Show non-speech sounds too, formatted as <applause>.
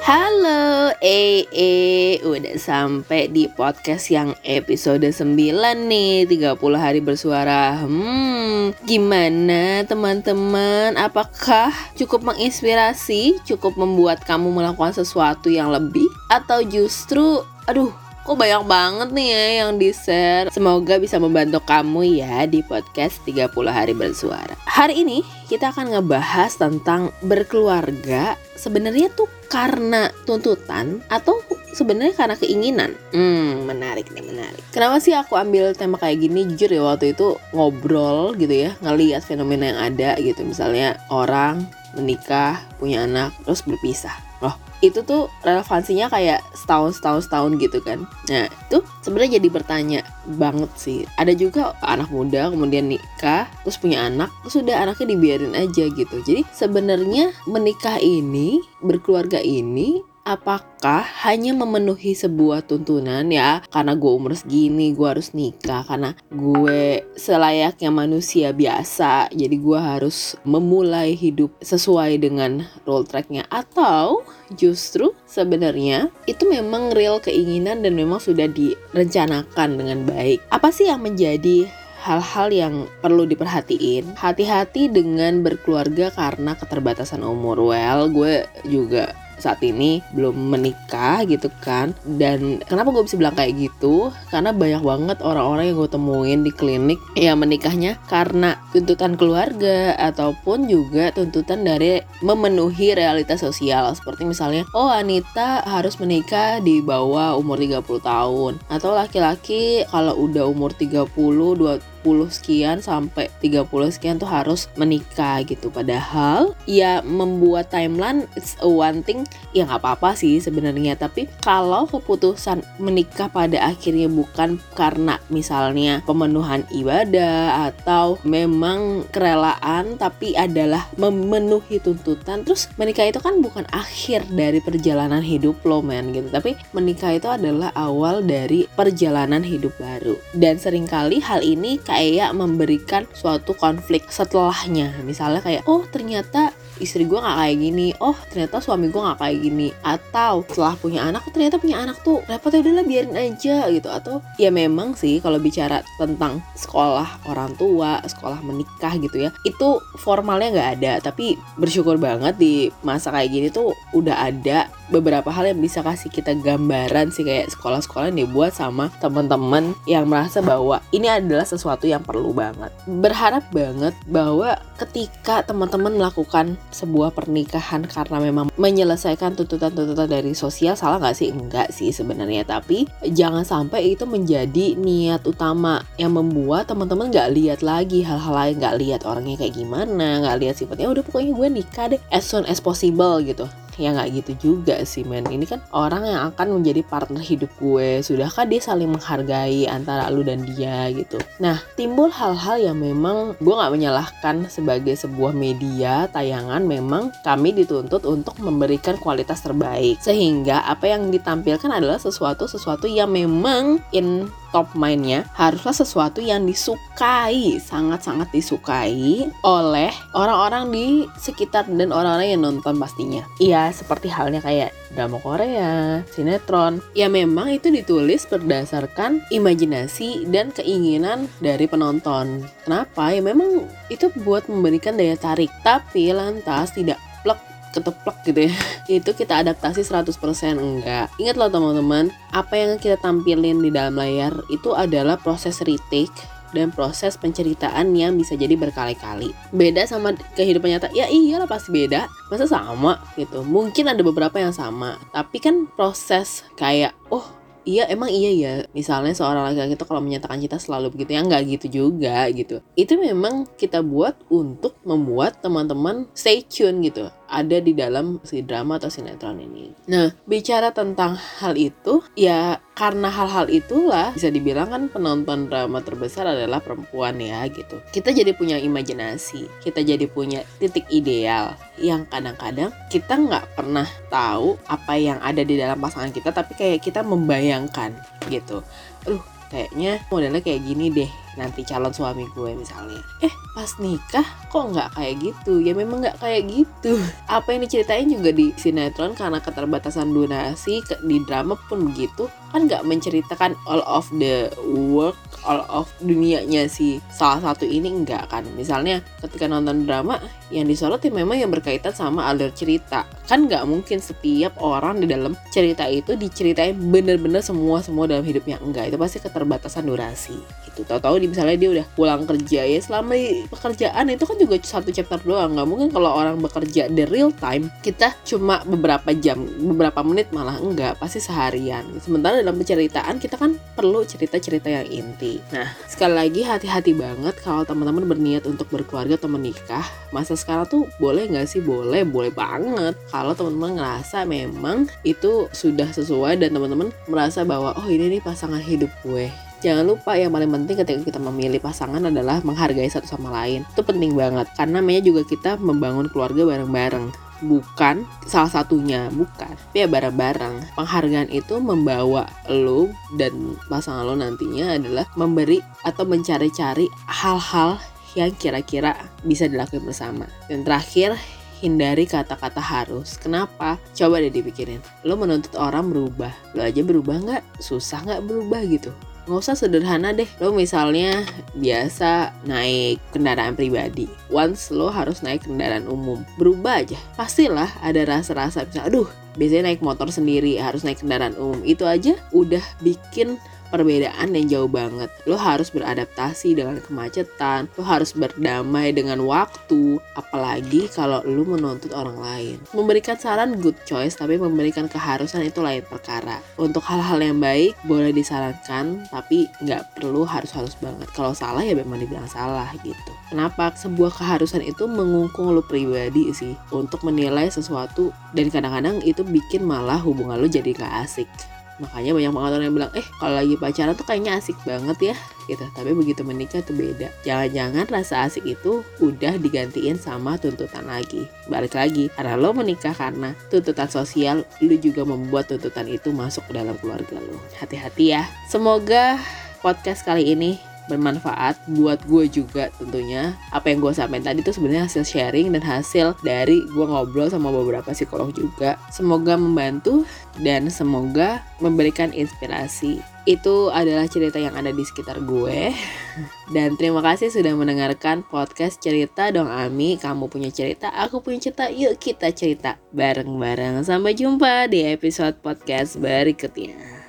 Halo, eh eh udah sampai di podcast yang episode 9 nih 30 hari bersuara Hmm, gimana teman-teman? Apakah cukup menginspirasi? Cukup membuat kamu melakukan sesuatu yang lebih? Atau justru, aduh Kok banyak banget nih ya yang di-share. Semoga bisa membantu kamu ya di podcast 30 hari bersuara. Hari ini kita akan ngebahas tentang berkeluarga Sebenarnya tuh karena tuntutan atau sebenarnya karena keinginan? Hmm menarik nih menarik. Kenapa sih aku ambil tema kayak gini? Jujur ya waktu itu ngobrol gitu ya Ngeliat fenomena yang ada gitu. Misalnya orang menikah, punya anak, terus berpisah. Loh itu tuh relevansinya kayak setahun setahun setahun gitu kan. Nah itu sebenarnya jadi bertanya banget sih. Ada juga anak muda kemudian nikah terus punya anak terus udah anaknya dibiarin aja gitu. Jadi sebenarnya menikah ini berkeluarga ini apakah hanya memenuhi sebuah tuntunan ya karena gue umur segini gue harus nikah karena gue selayaknya manusia biasa jadi gue harus memulai hidup sesuai dengan role tracknya atau justru sebenarnya itu memang real keinginan dan memang sudah direncanakan dengan baik apa sih yang menjadi hal-hal yang perlu diperhatiin. Hati-hati dengan berkeluarga karena keterbatasan umur. Well, gue juga saat ini belum menikah gitu kan. Dan kenapa gue bisa bilang kayak gitu? Karena banyak banget orang-orang yang gue temuin di klinik yang menikahnya karena tuntutan keluarga ataupun juga tuntutan dari memenuhi realitas sosial. Seperti misalnya oh Anita harus menikah di bawah umur 30 tahun. Atau laki-laki kalau udah umur 30 20 sekian sampai 30 sekian tuh harus menikah gitu. Padahal ya membuat timeline it's a one thing ya nggak apa-apa sih sebenarnya. Tapi kalau keputusan menikah pada akhirnya bukan karena misalnya pemenuhan ibadah atau memang kerelaan tapi adalah memenuhi tuntutan terus menikah itu kan bukan akhir dari perjalanan hidup lo men gitu. Tapi menikah itu adalah awal dari perjalanan hidup baru. Dan sering kali hal ini kayak memberikan suatu konflik setelahnya. Misalnya kayak oh ternyata istri gue nggak kayak gini. Oh ternyata suami gue nggak kayak gini. Atau setelah punya anak oh, ternyata punya anak tuh repot ya udahlah biarin aja gitu. Atau ya memang sih kalau bicara tentang sekolah orang tua sekolah menikah gitu ya itu formalnya nggak ada. Tapi bersyukur banget di masa kayak gini tuh udah ada beberapa hal yang bisa kasih kita gambaran sih kayak sekolah-sekolah yang dibuat sama teman-teman yang merasa bahwa ini adalah sesuatu yang perlu banget. Berharap banget bahwa ketika teman-teman melakukan sebuah pernikahan karena memang menyelesaikan tuntutan-tuntutan dari sosial salah nggak sih? Enggak sih sebenarnya tapi jangan sampai itu menjadi niat utama yang membuat teman-teman nggak lihat lagi hal-hal lain nggak lihat orangnya kayak gimana nggak lihat sifatnya udah pokoknya gue nikah deh as soon as possible gitu ya nggak gitu juga sih men. Ini kan orang yang akan menjadi partner hidup gue. Sudahkah dia saling menghargai antara lu dan dia gitu? Nah timbul hal-hal yang memang gue nggak menyalahkan sebagai sebuah media tayangan memang kami dituntut untuk memberikan kualitas terbaik. Sehingga apa yang ditampilkan adalah sesuatu sesuatu yang memang in top mindnya haruslah sesuatu yang disukai sangat-sangat disukai oleh orang-orang di sekitar dan orang-orang yang nonton pastinya. Iya seperti halnya kayak drama Korea, sinetron. Ya memang itu ditulis berdasarkan imajinasi dan keinginan dari penonton. Kenapa? Ya memang itu buat memberikan daya tarik. Tapi lantas tidak keteplek gitu ya. <laughs> Itu kita adaptasi 100% enggak. Ingat loh teman-teman apa yang kita tampilin di dalam layar itu adalah proses retake dan proses penceritaan yang bisa jadi berkali-kali. Beda sama kehidupan nyata, ya iyalah pasti beda. Masa sama? Gitu. Mungkin ada beberapa yang sama, tapi kan proses kayak oh iya emang iya ya? Misalnya seorang laki-laki itu kalau menyatakan cinta selalu begitu ya? Nggak gitu juga gitu. Itu memang kita buat untuk membuat teman-teman stay tune gitu ada di dalam si drama atau sinetron ini. Nah, bicara tentang hal itu, ya karena hal-hal itulah bisa dibilang kan penonton drama terbesar adalah perempuan ya gitu. Kita jadi punya imajinasi, kita jadi punya titik ideal yang kadang-kadang kita nggak pernah tahu apa yang ada di dalam pasangan kita, tapi kayak kita membayangkan gitu. Aduh, kayaknya modelnya kayak gini deh nanti calon suami gue misalnya. Eh pas nikah kok nggak kayak gitu? Ya memang nggak kayak gitu. <laughs> Apa yang diceritain juga di sinetron karena keterbatasan donasi di drama pun begitu kan nggak menceritakan all of the work all of dunianya si salah satu ini enggak kan. Misalnya ketika nonton drama yang disorot ya memang yang berkaitan sama alur cerita. Kan nggak mungkin setiap orang di dalam cerita itu diceritain bener-bener semua semua dalam hidupnya. Enggak itu pasti keterbatasan durasi. Itu tahu-tahu misalnya dia udah pulang kerja ya selama pekerjaan itu kan juga satu chapter doang. Nggak mungkin kalau orang bekerja di real time kita cuma beberapa jam beberapa menit malah enggak pasti seharian. Sementara dalam penceritaan kita kan perlu cerita-cerita yang inti nah sekali lagi hati-hati banget kalau teman-teman berniat untuk berkeluarga atau menikah. Masa sekarang tuh boleh nggak sih? Boleh boleh banget. Kalau teman-teman ngerasa memang itu sudah sesuai dan teman-teman merasa bahwa oh ini nih pasangan hidup gue. Jangan lupa yang paling penting ketika kita memilih pasangan adalah menghargai satu sama lain. Itu penting banget. Karena namanya juga kita membangun keluarga bareng-bareng bukan salah satunya bukan tapi ya bareng-bareng penghargaan itu membawa lo dan pasangan lo nantinya adalah memberi atau mencari-cari hal-hal yang kira-kira bisa dilakukan bersama. Dan terakhir, hindari kata-kata harus. Kenapa? Coba deh dipikirin. Lo menuntut orang berubah. Lo aja berubah nggak? Susah nggak berubah gitu? Nggak usah sederhana deh. Lo misalnya biasa naik kendaraan pribadi. Once lo harus naik kendaraan umum. Berubah aja. Pastilah ada rasa-rasa misalnya, aduh biasanya naik motor sendiri harus naik kendaraan umum. Itu aja udah bikin perbedaan yang jauh banget. Lo harus beradaptasi dengan kemacetan, lo harus berdamai dengan waktu, apalagi kalau lo menuntut orang lain. Memberikan saran good choice, tapi memberikan keharusan itu lain perkara. Untuk hal-hal yang baik boleh disarankan, tapi nggak perlu harus-harus banget. Kalau salah ya memang dibilang salah gitu. Kenapa? Sebuah keharusan itu mengungkung lo pribadi sih untuk menilai sesuatu dan kadang-kadang itu bikin malah hubungan lo jadi gak asik makanya banyak banget orang yang bilang eh kalau lagi pacaran tuh kayaknya asik banget ya gitu. Tapi begitu menikah tuh beda. Jangan-jangan rasa asik itu udah digantiin sama tuntutan lagi. Balik lagi karena lo menikah karena tuntutan sosial lo juga membuat tuntutan itu masuk ke dalam keluarga lo. Hati-hati ya. Semoga podcast kali ini bermanfaat buat gue juga tentunya. Apa yang gue sampaikan tadi tuh sebenarnya hasil sharing dan hasil dari gue ngobrol sama beberapa psikolog juga. Semoga membantu dan semoga memberikan inspirasi. Itu adalah cerita yang ada di sekitar gue. <laughs> Dan terima kasih sudah mendengarkan podcast cerita dong Ami. Kamu punya cerita aku punya cerita. Yuk kita cerita bareng-bareng. Sampai jumpa di episode podcast berikutnya